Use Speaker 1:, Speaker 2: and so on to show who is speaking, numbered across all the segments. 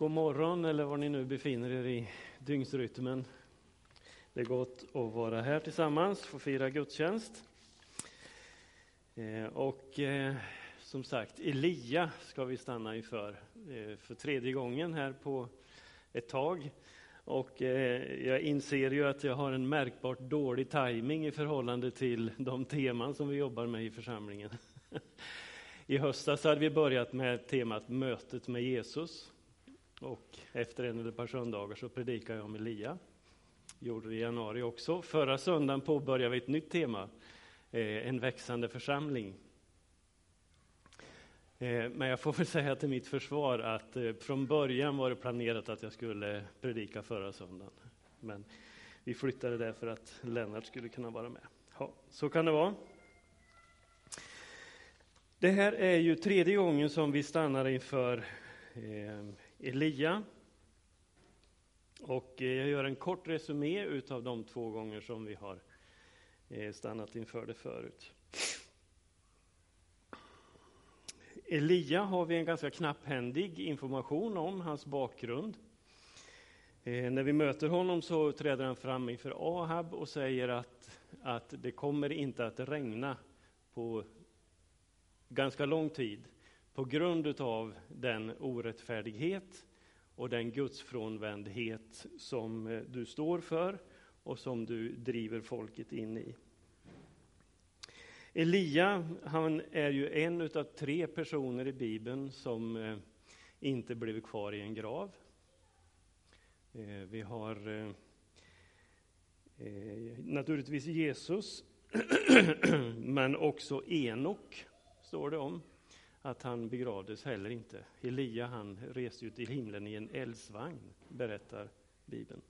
Speaker 1: God morgon eller var ni nu befinner er i dygnsrytmen. Det är gott att vara här tillsammans, få fira gudstjänst. Eh, och eh, som sagt, Elia ska vi stanna inför eh, för tredje gången här på ett tag. Och jag inser ju att jag har en märkbart dålig timing i förhållande till de teman som vi jobbar med i församlingen. I höstas hade vi börjat med temat mötet med Jesus. Och efter en eller ett par söndagar så predikade jag om Elia. Gjorde det i januari också. Förra söndagen påbörjade vi ett nytt tema, eh, en växande församling. Eh, men jag får väl säga till mitt försvar att eh, från början var det planerat att jag skulle predika förra söndagen. Men vi flyttade det för att Lennart skulle kunna vara med. Ja, så kan det vara. Det här är ju tredje gången som vi stannar inför Elia. Och eh, jag gör en kort resumé utav de två gånger som vi har eh, stannat inför det förut. Elia har vi en ganska knapphändig information om, hans bakgrund. Eh, när vi möter honom så träder han fram inför Ahab och säger att, att det kommer inte att regna på ganska lång tid på grund av den orättfärdighet och den gudsfrånvändhet som eh, du står för och som du driver folket in i. Elia, han är ju en av tre personer i Bibeln som eh, inte blev kvar i en grav. Eh, vi har naturligtvis Jesus, men också Enok, står det om att han begravdes heller inte. Elia han reste ut till himlen i en eldsvagn, berättar Bibeln.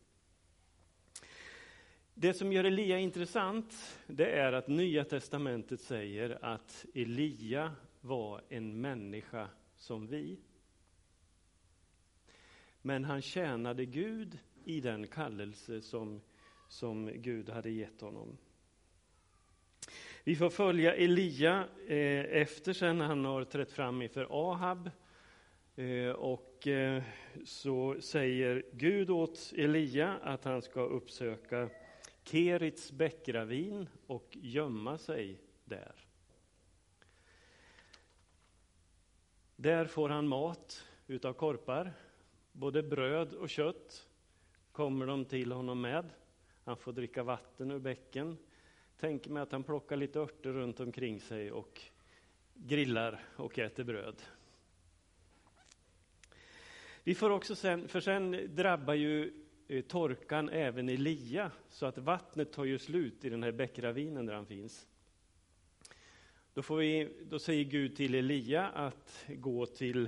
Speaker 1: Det som gör Elia intressant, det är att Nya testamentet säger att Elia var en människa som vi. Men han tjänade Gud i den kallelse som, som Gud hade gett honom. Vi får följa Elia eh, efter sen han har trätt fram inför Ahab. Eh, och eh, så säger Gud åt Elia att han ska uppsöka Kerits bäckravin och gömma sig där. Där får han mat utav korpar, både bröd och kött kommer de till honom med. Han får dricka vatten ur bäcken tänker mig att han plockar lite örter runt omkring sig och grillar och äter bröd. Vi får också sen, för sen drabbar ju eh, torkan även Elia, så att vattnet tar ju slut i den här bäckravinen där han finns. Då, får vi, då säger Gud till Elia att gå till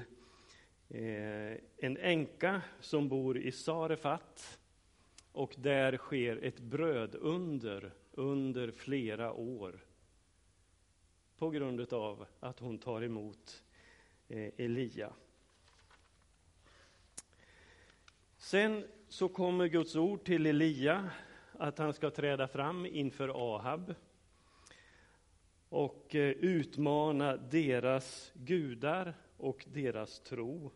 Speaker 1: eh, en änka som bor i Sarefat och där sker ett brödunder under flera år på grund av att hon tar emot eh, Elia. Sen så kommer Guds ord till Elia att han ska träda fram inför Ahab och eh, utmana deras gudar och deras tro.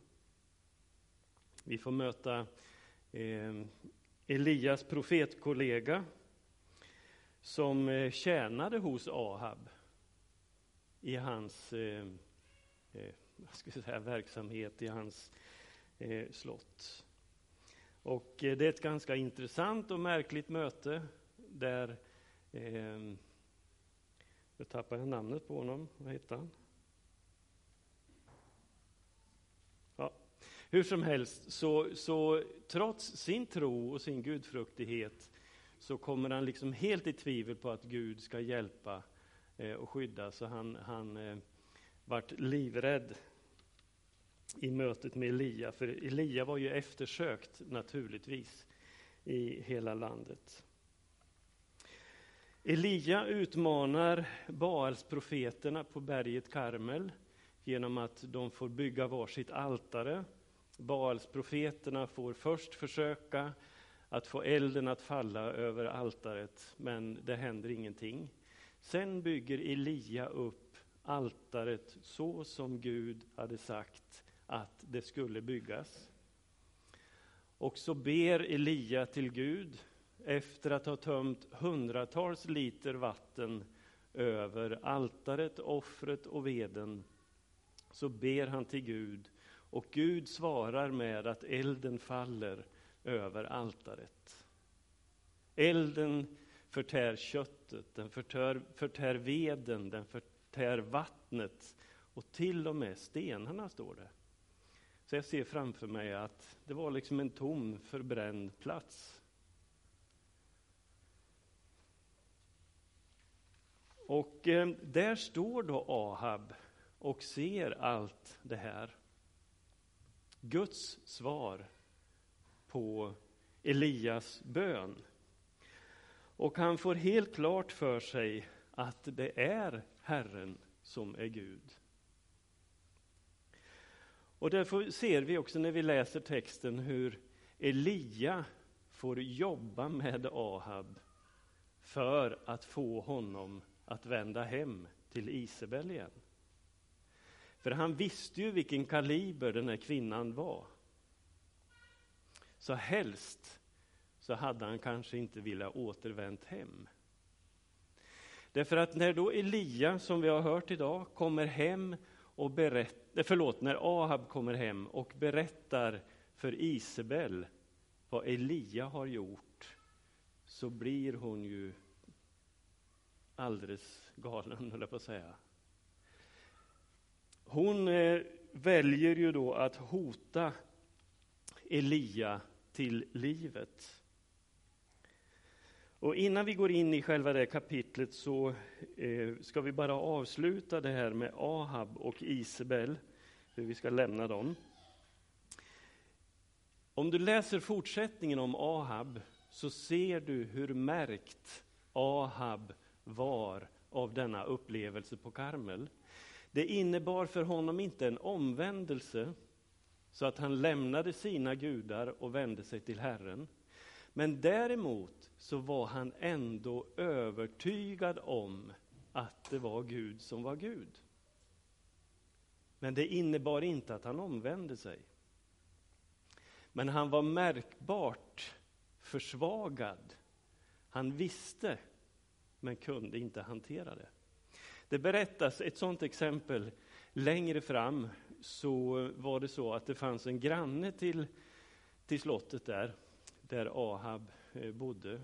Speaker 1: Vi får möta eh, Elias profetkollega som eh, tjänade hos Ahab i hans eh, eh ska säga, verksamhet, i hans eh, slott. Och eh, det är ett ganska intressant och märkligt möte där eh, nu tappar jag namnet på honom. Vad heter han? Ja. Hur som helst, så, så trots sin tro och sin gudfruktighet så kommer han liksom helt i tvivel på att Gud ska hjälpa eh, och skydda, så han, han eh, vart livrädd i mötet med Elia, för Elia var ju eftersökt naturligtvis i hela landet. Elia utmanar Baalsprofeterna på berget Karmel genom att de får bygga varsitt altare. Baalsprofeterna får först försöka att få elden att falla över altaret, men det händer ingenting. Sen bygger Elia upp altaret så som Gud hade sagt att det skulle byggas. Och så ber Elia till Gud efter att ha tömt hundratals liter vatten över altaret, offret och veden. Så ber han till Gud och Gud svarar med att elden faller över altaret. Elden förtär köttet, den förtär, förtär veden, den förtär vattnet och till och med stenarna, står det. Så jag ser framför mig att det var liksom en tom, förbränd plats. Och eh, där står då Ahab och ser allt det här. Guds svar på Elias bön. Och han får helt klart för sig att det är Herren som är Gud. Och därför ser vi också när vi läser texten hur Elia får jobba med Ahab för att få honom att vända hem till Isabel igen. För han visste ju vilken kaliber den här kvinnan var. Så helst så hade han kanske inte velat återvänt hem. Därför att när då Elia, som vi har hört idag, kommer hem och berättar, eh, förlåt, när Ahab kommer hem och berättar för Isabel vad Elia har gjort, så blir hon ju alldeles galen, höll jag på att säga. Hon eh, väljer ju då att hota Elia till livet. Och innan vi går in i själva det kapitlet så eh, ska vi bara avsluta det här med Ahab och Isabel, hur vi ska lämna dem. Om du läser fortsättningen om Ahab så ser du hur märkt Ahab var av denna upplevelse på Karmel. Det innebar för honom inte en omvändelse så att han lämnade sina gudar och vände sig till Herren. Men däremot så var han ändå övertygad om att det var Gud som var Gud. Men det innebar inte att han omvände sig. Men han var märkbart försvagad. Han visste, men kunde inte hantera det. Det berättas ett sådant exempel längre fram så var det så att det fanns en granne till, till slottet där, där Ahab eh, bodde.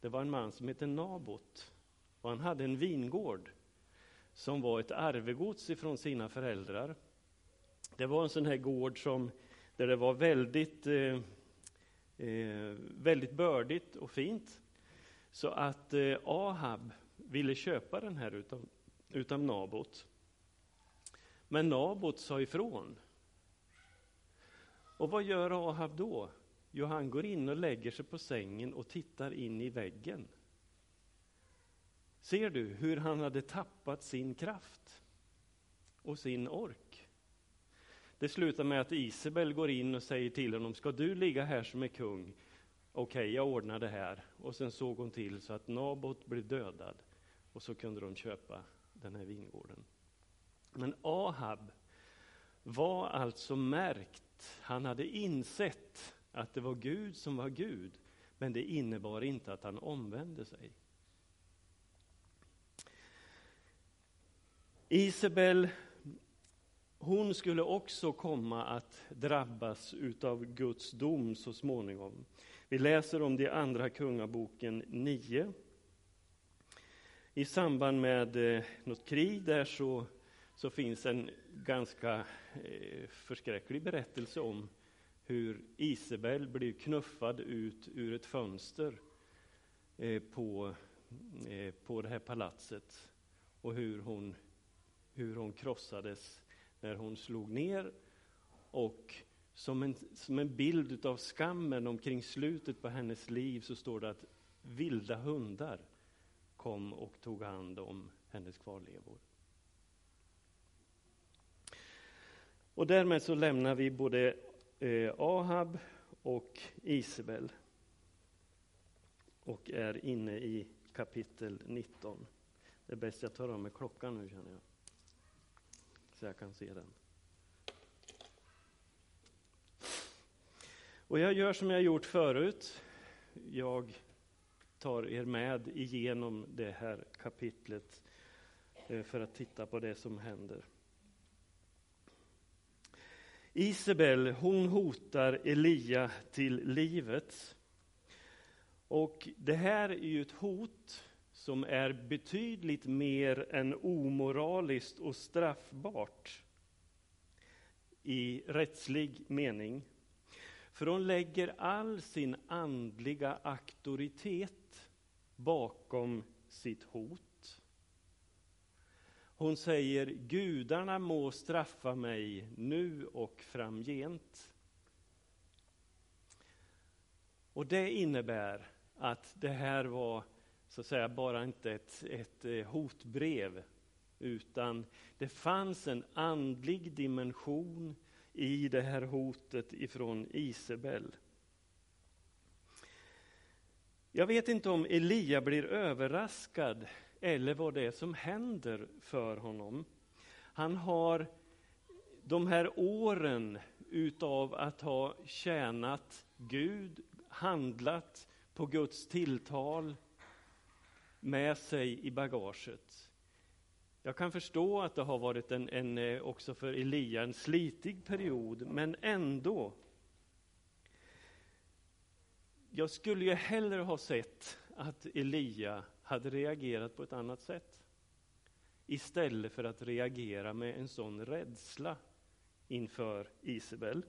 Speaker 1: Det var en man som hette Nabot och han hade en vingård som var ett arvegods ifrån sina föräldrar. Det var en sån här gård som, där det var väldigt, eh, eh, väldigt bördigt och fint. Så att eh, Ahab ville köpa den här utav, utav Nabot. Men Nabot sa ifrån. Och vad gör Ahab då? Jo, han går in och lägger sig på sängen och tittar in i väggen. Ser du hur han hade tappat sin kraft och sin ork? Det slutar med att Isabel går in och säger till honom, ska du ligga här som är kung? Okej, okay, jag ordnar det här. Och sen såg hon till så att Nabot blev dödad. Och så kunde de köpa den här vingården. Men Ahab var alltså märkt, han hade insett att det var Gud som var Gud, men det innebar inte att han omvände sig. Isabel, hon skulle också komma att drabbas utav Guds dom så småningom. Vi läser om det i Andra Kungaboken 9. I samband med eh, något krig där så så finns en ganska eh, förskräcklig berättelse om hur Isabel blir knuffad ut ur ett fönster eh, på, eh, på det här palatset och hur hon, hur hon krossades när hon slog ner och som en, som en bild av skammen omkring slutet på hennes liv så står det att vilda hundar kom och tog hand om hennes kvarlevor. Och därmed så lämnar vi både eh, Ahab och Isabel och är inne i kapitel 19. Det är bäst jag tar av mig klockan nu känner jag, så jag kan se den. Och jag gör som jag gjort förut. Jag tar er med igenom det här kapitlet eh, för att titta på det som händer. Isabel, hon hotar Elia till livet. Och det här är ju ett hot som är betydligt mer än omoraliskt och straffbart i rättslig mening. För hon lägger all sin andliga auktoritet bakom sitt hot. Hon säger gudarna må straffa mig nu och framgent. Och det innebär att det här var så att säga bara inte ett, ett eh, hotbrev utan det fanns en andlig dimension i det här hotet ifrån Isabel. Jag vet inte om Elia blir överraskad eller vad det är som händer för honom. Han har de här åren utav att ha tjänat Gud, handlat på Guds tilltal med sig i bagaget. Jag kan förstå att det har varit en, en, eh, också för Elia en slitig period, men ändå. Jag skulle ju hellre ha sett att Elia hade reagerat på ett annat sätt. Istället för att reagera med en sån rädsla inför Isabel.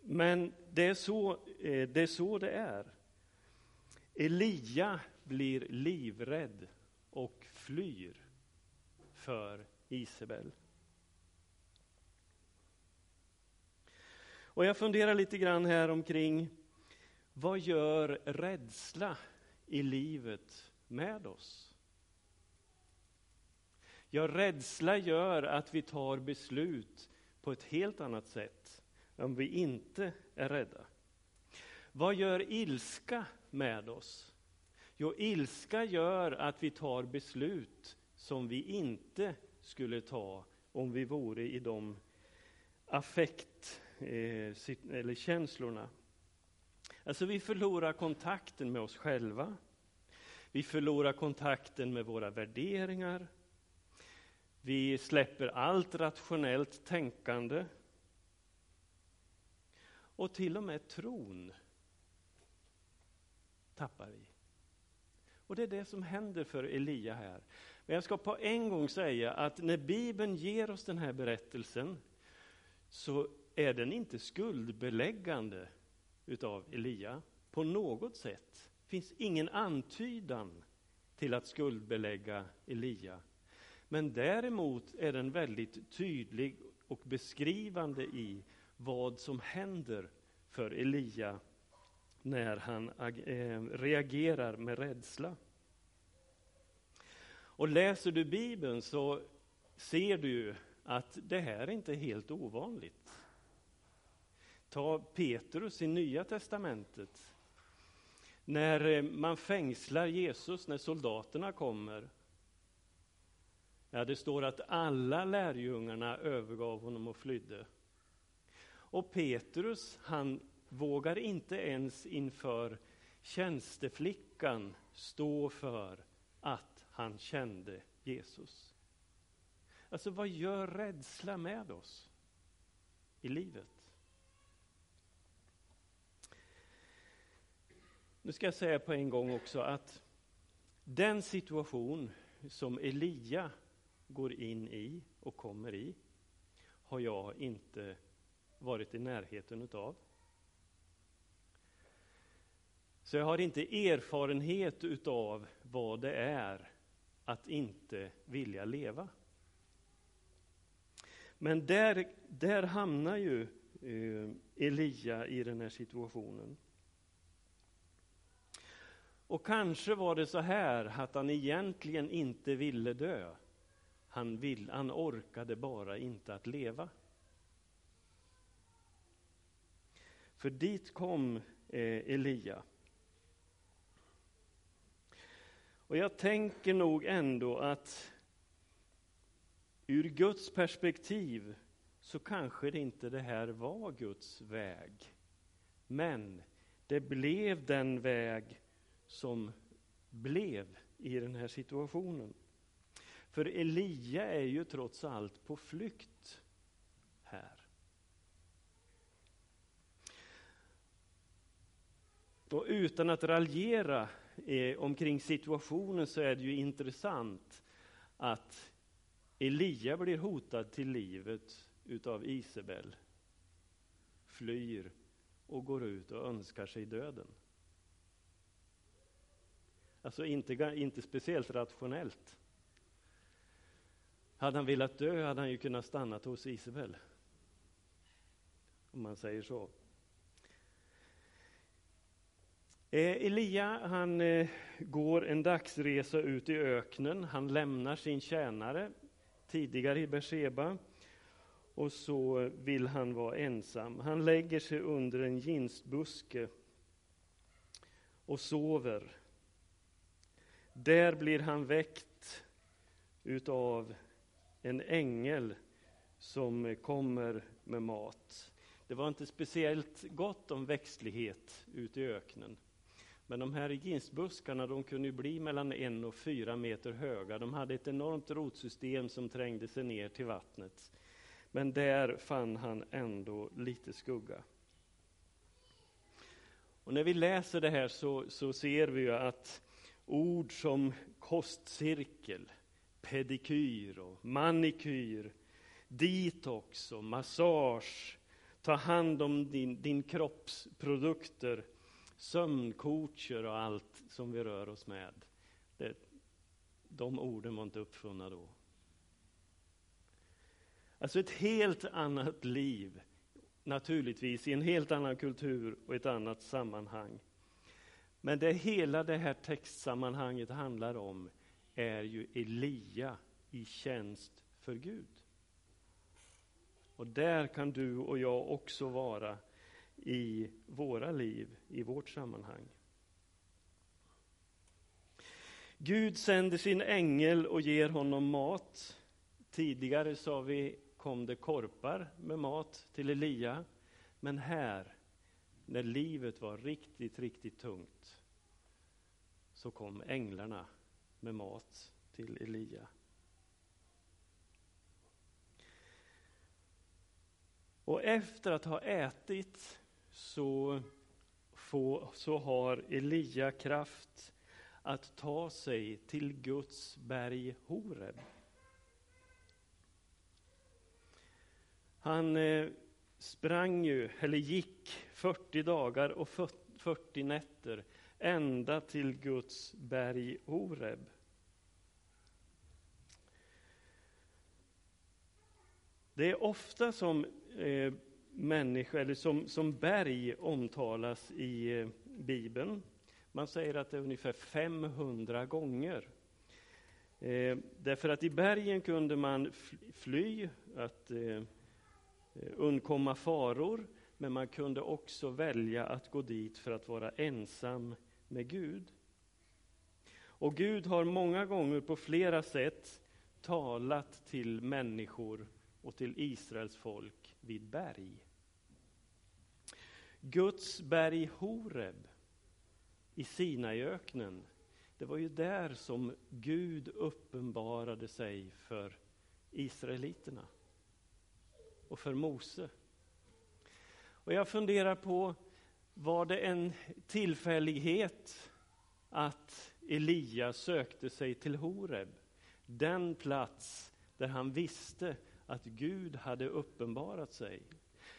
Speaker 1: Men det är så eh, det är. Så det är. Elia blir livrädd och flyr för Isabel. Och jag funderar lite grann här omkring vad gör rädsla i livet med oss? Ja, rädsla gör att vi tar beslut på ett helt annat sätt om vi inte är rädda. Vad gör ilska med oss? Jo, ilska gör att vi tar beslut som vi inte skulle ta om vi vore i de affekt eh, eller känslorna. Alltså, vi förlorar kontakten med oss själva. Vi förlorar kontakten med våra värderingar. Vi släpper allt rationellt tänkande. Och till och med tron tappar vi. Och det är det som händer för Elia här. Men jag ska på en gång säga att när Bibeln ger oss den här berättelsen så är den inte skuldbeläggande utav Elia på något sätt. Finns ingen antydan till att skuldbelägga Elia. Men däremot är den väldigt tydlig och beskrivande i vad som händer för Elia när han eh, reagerar med rädsla. Och läser du Bibeln så ser du att det här är inte helt ovanligt. Ta Petrus i Nya testamentet. När eh, man fängslar Jesus, när soldaterna kommer. Ja, det står att alla lärjungarna övergav honom och flydde. Och Petrus, han vågar inte ens inför tjänsteflickan stå för att han kände Jesus. Alltså, vad gör rädsla med oss i livet? Nu ska jag säga på en gång också att den situation som Elia går in i och kommer i har jag inte varit i närheten utav. Så jag har inte erfarenhet utav vad det är att inte vilja leva. Men där, där hamnar ju eh, Elia i den här situationen. Och kanske var det så här att han egentligen inte ville dö. Han, vill, han orkade bara inte att leva. För dit kom eh, Elia. Och jag tänker nog ändå att ur Guds perspektiv så kanske det inte det här var Guds väg. Men det blev den väg som blev i den här situationen. För Elia är ju trots allt på flykt här. Och utan att raljera eh, omkring situationen så är det ju intressant att Elia blir hotad till livet utav Isabel, flyr och går ut och önskar sig döden. Alltså inte, inte speciellt rationellt. Hade han velat dö hade han ju kunnat stanna hos Isabel. Om man säger så. Eh, Elia han eh, går en dagsresa ut i öknen. Han lämnar sin tjänare tidigare i Berseba och så vill han vara ensam. Han lägger sig under en ginstbuske och sover. Där blir han väckt utav en ängel som kommer med mat. Det var inte speciellt gott om växtlighet ute i öknen. Men de här ginstbuskarna de kunde bli mellan en och fyra meter höga. De hade ett enormt rotsystem som trängde sig ner till vattnet. Men där fann han ändå lite skugga. Och när vi läser det här så, så ser vi ju att ord som kostcirkel, pedikyr och manikyr, detox och massage, ta hand om din, din kroppsprodukter, sömncoacher och allt som vi rör oss med. Det, de orden var inte uppfunna då. Alltså ett helt annat liv, naturligtvis, i en helt annan kultur och ett annat sammanhang. Men det hela det här textsammanhanget handlar om är ju Elia i tjänst för Gud. Och där kan du och jag också vara i våra liv, i vårt sammanhang. Gud sänder sin ängel och ger honom mat. Tidigare sa vi kom det korpar med mat till Elia. Men här, när livet var riktigt, riktigt tungt, så kom änglarna med mat till Elia. Och efter att ha ätit så, få, så har Elia kraft att ta sig till Guds berg Horeb. Han eh, sprang ju, eller gick, 40 dagar och 40 nätter ända till Guds berg Oreb. Det är ofta som eh, människa, eller som, som berg omtalas i eh, Bibeln. Man säger att det är ungefär 500 gånger. Eh, därför att i bergen kunde man fly, att eh, Eh, undkomma faror, men man kunde också välja att gå dit för att vara ensam med Gud. Och Gud har många gånger på flera sätt talat till människor och till Israels folk vid berg. Guds berg Horeb i Sinaiöknen, det var ju där som Gud uppenbarade sig för israeliterna och för Mose. Och jag funderar på, var det en tillfällighet att Elia sökte sig till Horeb? Den plats där han visste att Gud hade uppenbarat sig.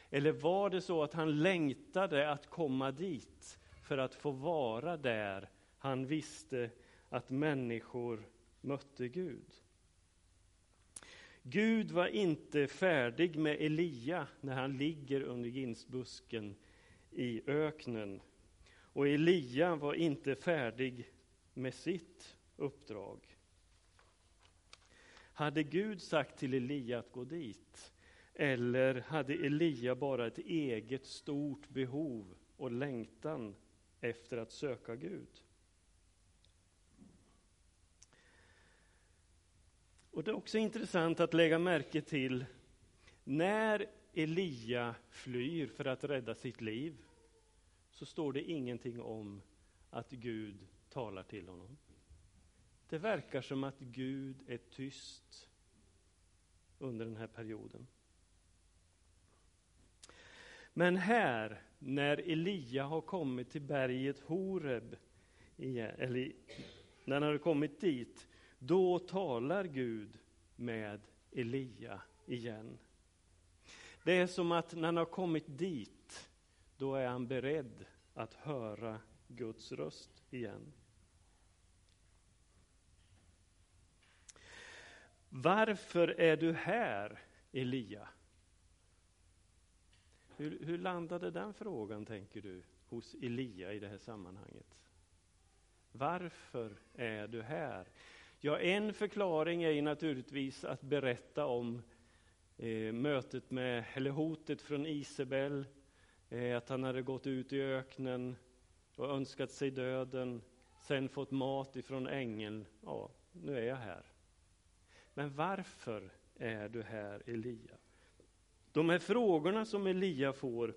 Speaker 1: Eller var det så att han längtade att komma dit för att få vara där han visste att människor mötte Gud? Gud var inte färdig med Elia när han ligger under ginsbusken i öknen. Och Elia var inte färdig med sitt uppdrag. Hade Gud sagt till Elia att gå dit? Eller hade Elia bara ett eget stort behov och längtan efter att söka Gud? Och Det är också intressant att lägga märke till När Elia flyr för att rädda sitt liv så står det ingenting om att Gud talar till honom. Det verkar som att Gud är tyst under den här perioden. Men här, när Elia har kommit till berget Horeb, eller när han har kommit dit, då talar Gud med Elia igen. Det är som att när han har kommit dit, då är han beredd att höra Guds röst igen. Varför är du här, Elia? Hur, hur landade den frågan, tänker du, hos Elia i det här sammanhanget? Varför är du här? Ja, en förklaring är naturligtvis att berätta om eh, mötet med, eller hotet från Isabel, eh, att han hade gått ut i öknen och önskat sig döden, sen fått mat ifrån ängeln. Ja, nu är jag här. Men varför är du här, Elia? De här frågorna som Elia får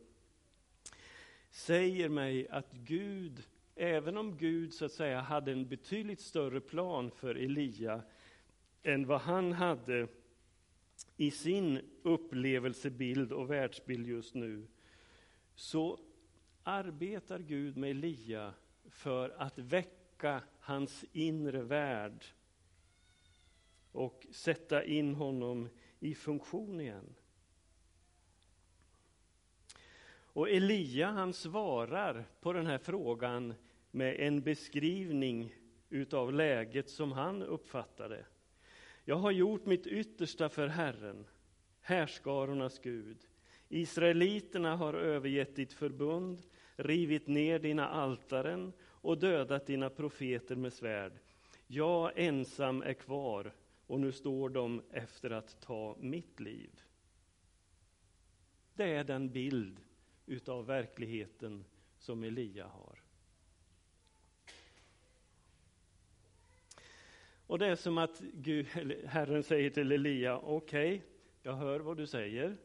Speaker 1: säger mig att Gud, även om Gud så att säga hade en betydligt större plan för Elia än vad han hade i sin upplevelsebild och världsbild just nu, så arbetar Gud med Elia för att väcka hans inre värld och sätta in honom i funktion igen. Och Elia han svarar på den här frågan med en beskrivning utav läget som han uppfattade. Jag har gjort mitt yttersta för Herren, härskarornas Gud. Israeliterna har övergett ditt förbund, rivit ner dina altaren och dödat dina profeter med svärd. Jag ensam är kvar och nu står de efter att ta mitt liv. Det är den bild utav verkligheten som Elia har. Och det är som att Gud, Herren säger till Elia, okej, okay, jag hör vad du säger.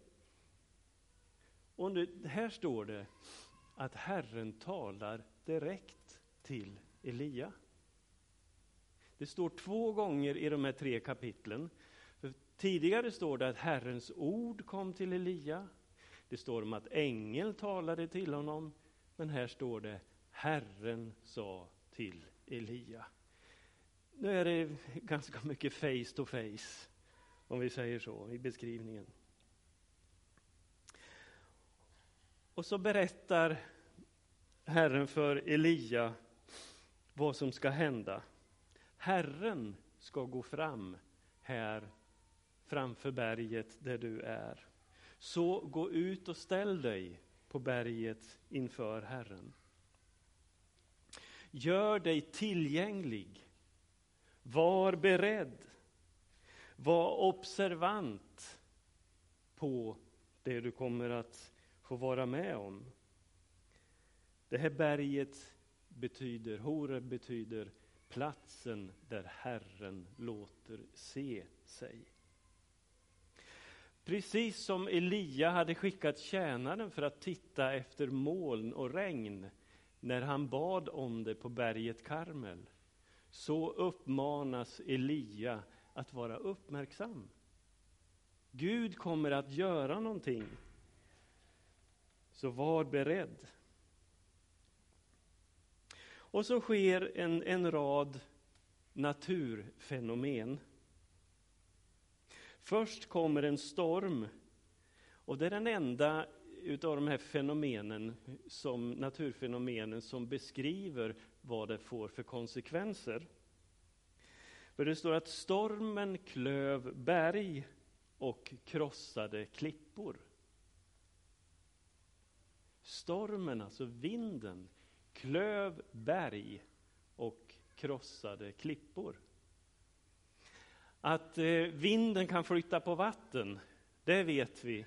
Speaker 1: Och nu, här står det att Herren talar direkt till Elia. Det står två gånger i de här tre kapitlen. För tidigare står det att Herrens ord kom till Elia. Det står om att ängeln talade till honom. Men här står det Herren sa till Elia. Nu är det ganska mycket face to face, om vi säger så, i beskrivningen. Och så berättar Herren för Elia vad som ska hända. Herren ska gå fram här framför berget där du är. Så gå ut och ställ dig på berget inför Herren. Gör dig tillgänglig. Var beredd. Var observant på det du kommer att få vara med om. Det här berget betyder, Horeb betyder platsen där Herren låter se sig. Precis som Elia hade skickat tjänaren för att titta efter moln och regn när han bad om det på berget Karmel, så uppmanas Elia att vara uppmärksam. Gud kommer att göra någonting. Så var beredd. Och så sker en, en rad naturfenomen. Först kommer en storm, och det är den enda utav de här fenomenen, som, naturfenomenen som beskriver vad det får för konsekvenser. För det står att stormen klöv berg och krossade klippor. Stormen, alltså vinden, klöv berg och krossade klippor. Att eh, vinden kan flytta på vatten, det vet vi.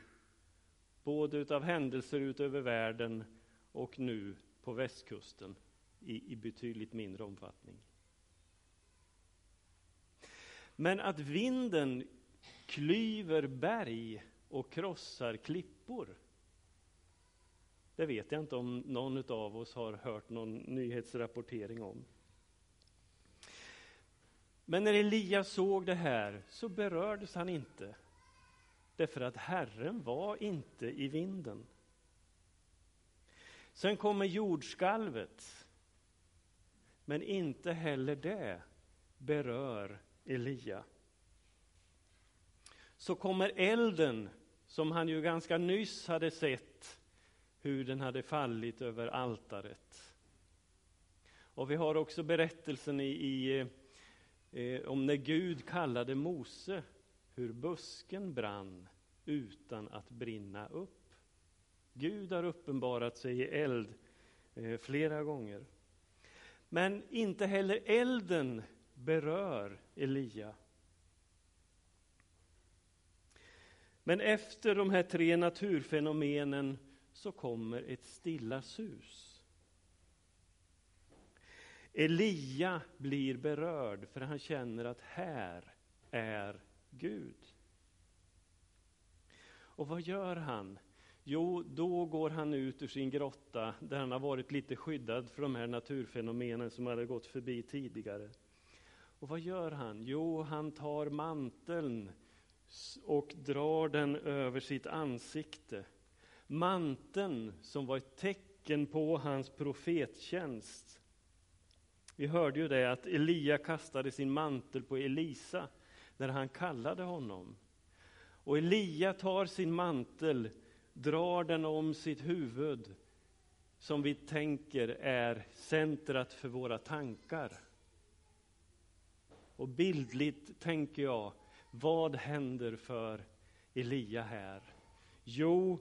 Speaker 1: Både utav händelser utöver världen och nu på västkusten i, i betydligt mindre omfattning. Men att vinden klyver berg och krossar klippor. Det vet jag inte om någon av oss har hört någon nyhetsrapportering om. Men när Elia såg det här så berördes han inte. Därför att Herren var inte i vinden. Sen kommer jordskalvet. Men inte heller det berör Elia. Så kommer elden, som han ju ganska nyss hade sett hur den hade fallit över altaret. Och vi har också berättelsen i, i eh, om när Gud kallade Mose, hur busken brann utan att brinna upp. Gud har uppenbarat sig i eld eh, flera gånger. Men inte heller elden berör Elia. Men efter de här tre naturfenomenen så kommer ett stilla sus. Elia blir berörd för han känner att här är Gud. Och vad gör han? Jo, då går han ut ur sin grotta där han har varit lite skyddad för de här naturfenomenen som hade gått förbi tidigare. Och vad gör han? Jo, han tar manteln och drar den över sitt ansikte. Manteln som var ett tecken på hans profettjänst. Vi hörde ju det att Elia kastade sin mantel på Elisa när han kallade honom. Och Elia tar sin mantel, drar den om sitt huvud som vi tänker är centrat för våra tankar. Och bildligt tänker jag, vad händer för Elia här? Jo,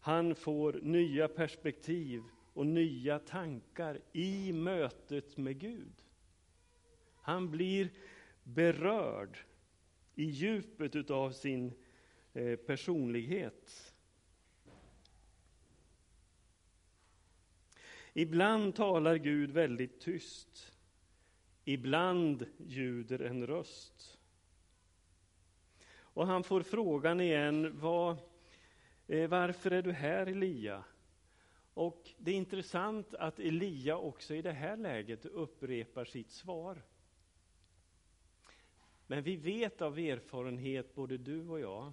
Speaker 1: han får nya perspektiv och nya tankar i mötet med Gud. Han blir berörd i djupet av sin eh, personlighet. Ibland talar Gud väldigt tyst. Ibland ljuder en röst. Och han får frågan igen, vad, eh, varför är du här Elia? Och det är intressant att Elia också i det här läget upprepar sitt svar. Men vi vet av erfarenhet, både du och jag,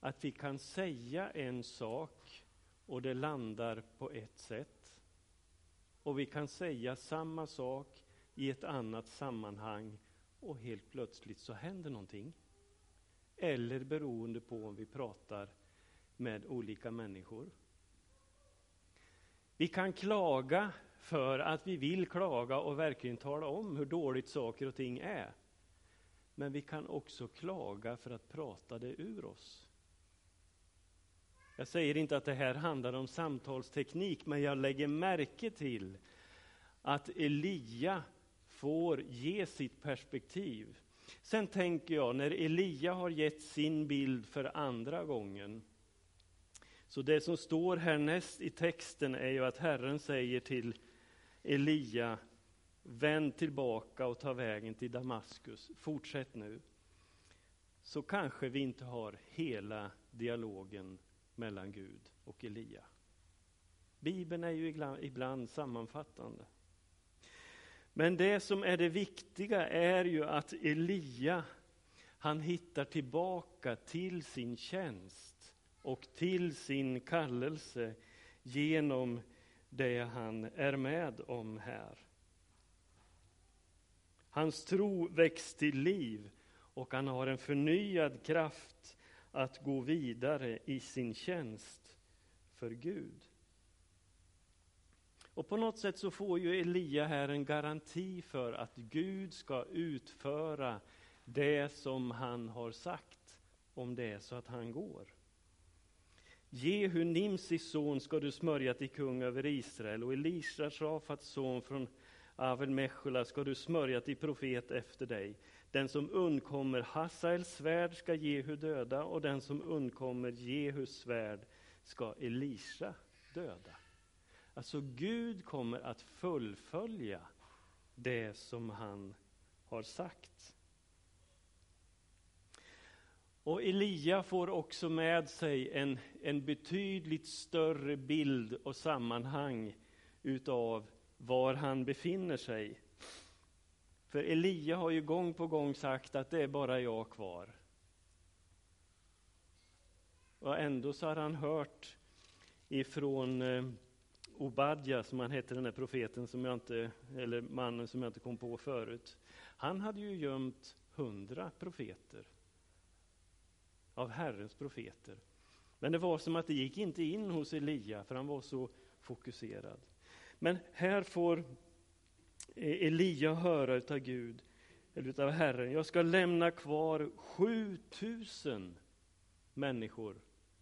Speaker 1: att vi kan säga en sak och det landar på ett sätt. Och vi kan säga samma sak i ett annat sammanhang och helt plötsligt så händer någonting. Eller beroende på om vi pratar med olika människor. Vi kan klaga för att vi vill klaga och verkligen tala om hur dåligt saker och ting är. Men vi kan också klaga för att prata det ur oss. Jag säger inte att det här handlar om samtalsteknik, men jag lägger märke till att Elia får ge sitt perspektiv. Sen tänker jag, när Elia har gett sin bild för andra gången, så det som står härnäst i texten är ju att Herren säger till Elia, vänd tillbaka och ta vägen till Damaskus, fortsätt nu. Så kanske vi inte har hela dialogen mellan Gud och Elia. Bibeln är ju ibland sammanfattande. Men det som är det viktiga är ju att Elia, han hittar tillbaka till sin tjänst och till sin kallelse genom det han är med om här. Hans tro väcks till liv och han har en förnyad kraft att gå vidare i sin tjänst för Gud. Och på något sätt så får ju Elia här en garanti för att Gud ska utföra det som han har sagt, om det är så att han går. Jehu, Nimsis son, ska du smörja till kung över Israel och Elisha, Shafats son från Avel Mechula, ska du smörja till profet efter dig. Den som undkommer Hasaels svärd ska Jehu döda och den som undkommer Jehus svärd ska Elisha döda. Alltså Gud kommer att fullfölja det som han har sagt. Och Elia får också med sig en, en betydligt större bild och sammanhang utav var han befinner sig. För Elia har ju gång på gång sagt att det är bara jag kvar. Och ändå så har han hört ifrån eh, Obadja, som han hette, den där profeten som jag inte, eller mannen som jag inte kom på förut. Han hade ju gömt hundra profeter av Herrens profeter. Men det var som att det gick inte in hos Elia, för han var så fokuserad. Men här får E- Elia höra utav Gud, eller utav Herren, jag ska lämna kvar 7000 människor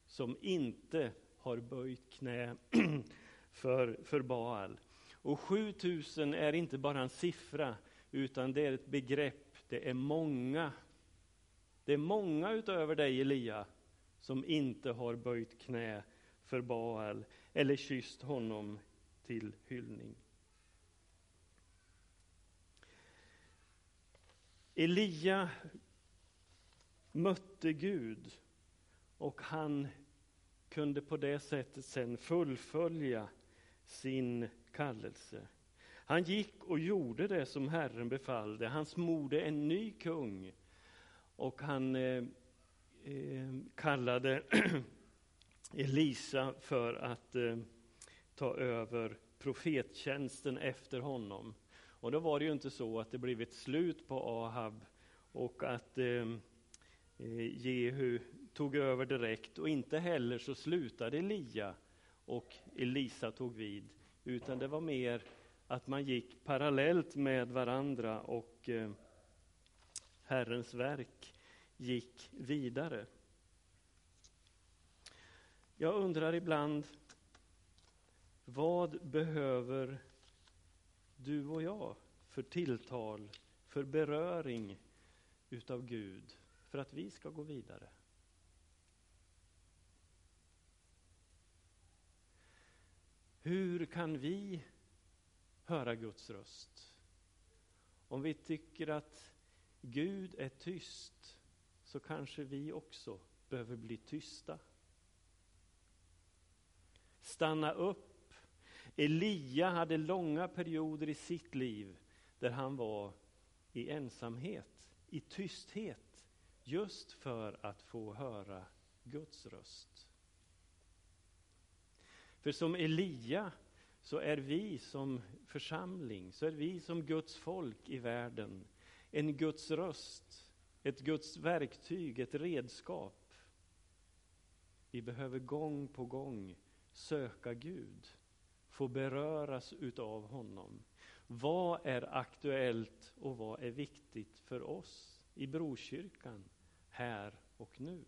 Speaker 1: som inte har böjt knä för, för Baal. Och 7000 är inte bara en siffra, utan det är ett begrepp, det är många. Det är många utöver dig, Elia, som inte har böjt knä för Baal eller kysst honom till hyllning. Elia mötte Gud och han kunde på det sättet sen fullfölja sin kallelse. Han gick och gjorde det som Herren befallde. Han smorde en ny kung och han eh, eh, kallade Elisa för att eh, ta över profettjänsten efter honom. Och då var det ju inte så att det blev ett slut på Ahab och att eh, eh, Jehu tog över direkt och inte heller så slutade Elia och Elisa tog vid, utan det var mer att man gick parallellt med varandra och eh, Herrens verk gick vidare. Jag undrar ibland, vad behöver du och jag för tilltal, för beröring utav Gud, för att vi ska gå vidare? Hur kan vi höra Guds röst? Om vi tycker att Gud är tyst, så kanske vi också behöver bli tysta. Stanna upp. Elia hade långa perioder i sitt liv där han var i ensamhet, i tysthet, just för att få höra Guds röst. För som Elia så är vi som församling, så är vi som Guds folk i världen en Guds röst, ett Guds verktyg, ett redskap. Vi behöver gång på gång söka Gud, få beröras utav honom. Vad är aktuellt och vad är viktigt för oss i Brokyrkan, här och nu?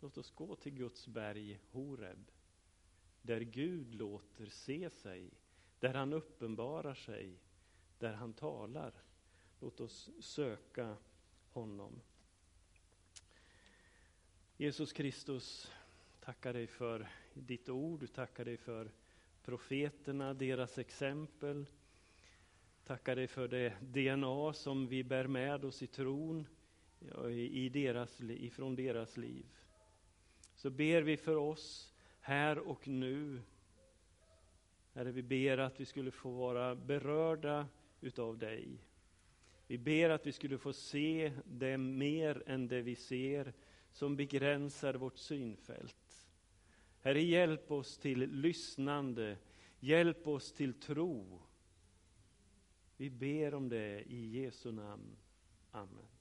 Speaker 1: Låt oss gå till Guds berg Horeb, där Gud låter se sig, där han uppenbarar sig, där han talar. Låt oss söka honom. Jesus Kristus, tackar dig för ditt ord, tackar dig för profeterna, deras exempel. Tackar dig för det DNA som vi bär med oss i tron i deras, ifrån deras liv så ber vi för oss här och nu. Herre, vi ber att vi skulle få vara berörda utav dig. Vi ber att vi skulle få se det mer än det vi ser som begränsar vårt synfält. Herre, hjälp oss till lyssnande, hjälp oss till tro. Vi ber om det i Jesu namn. Amen.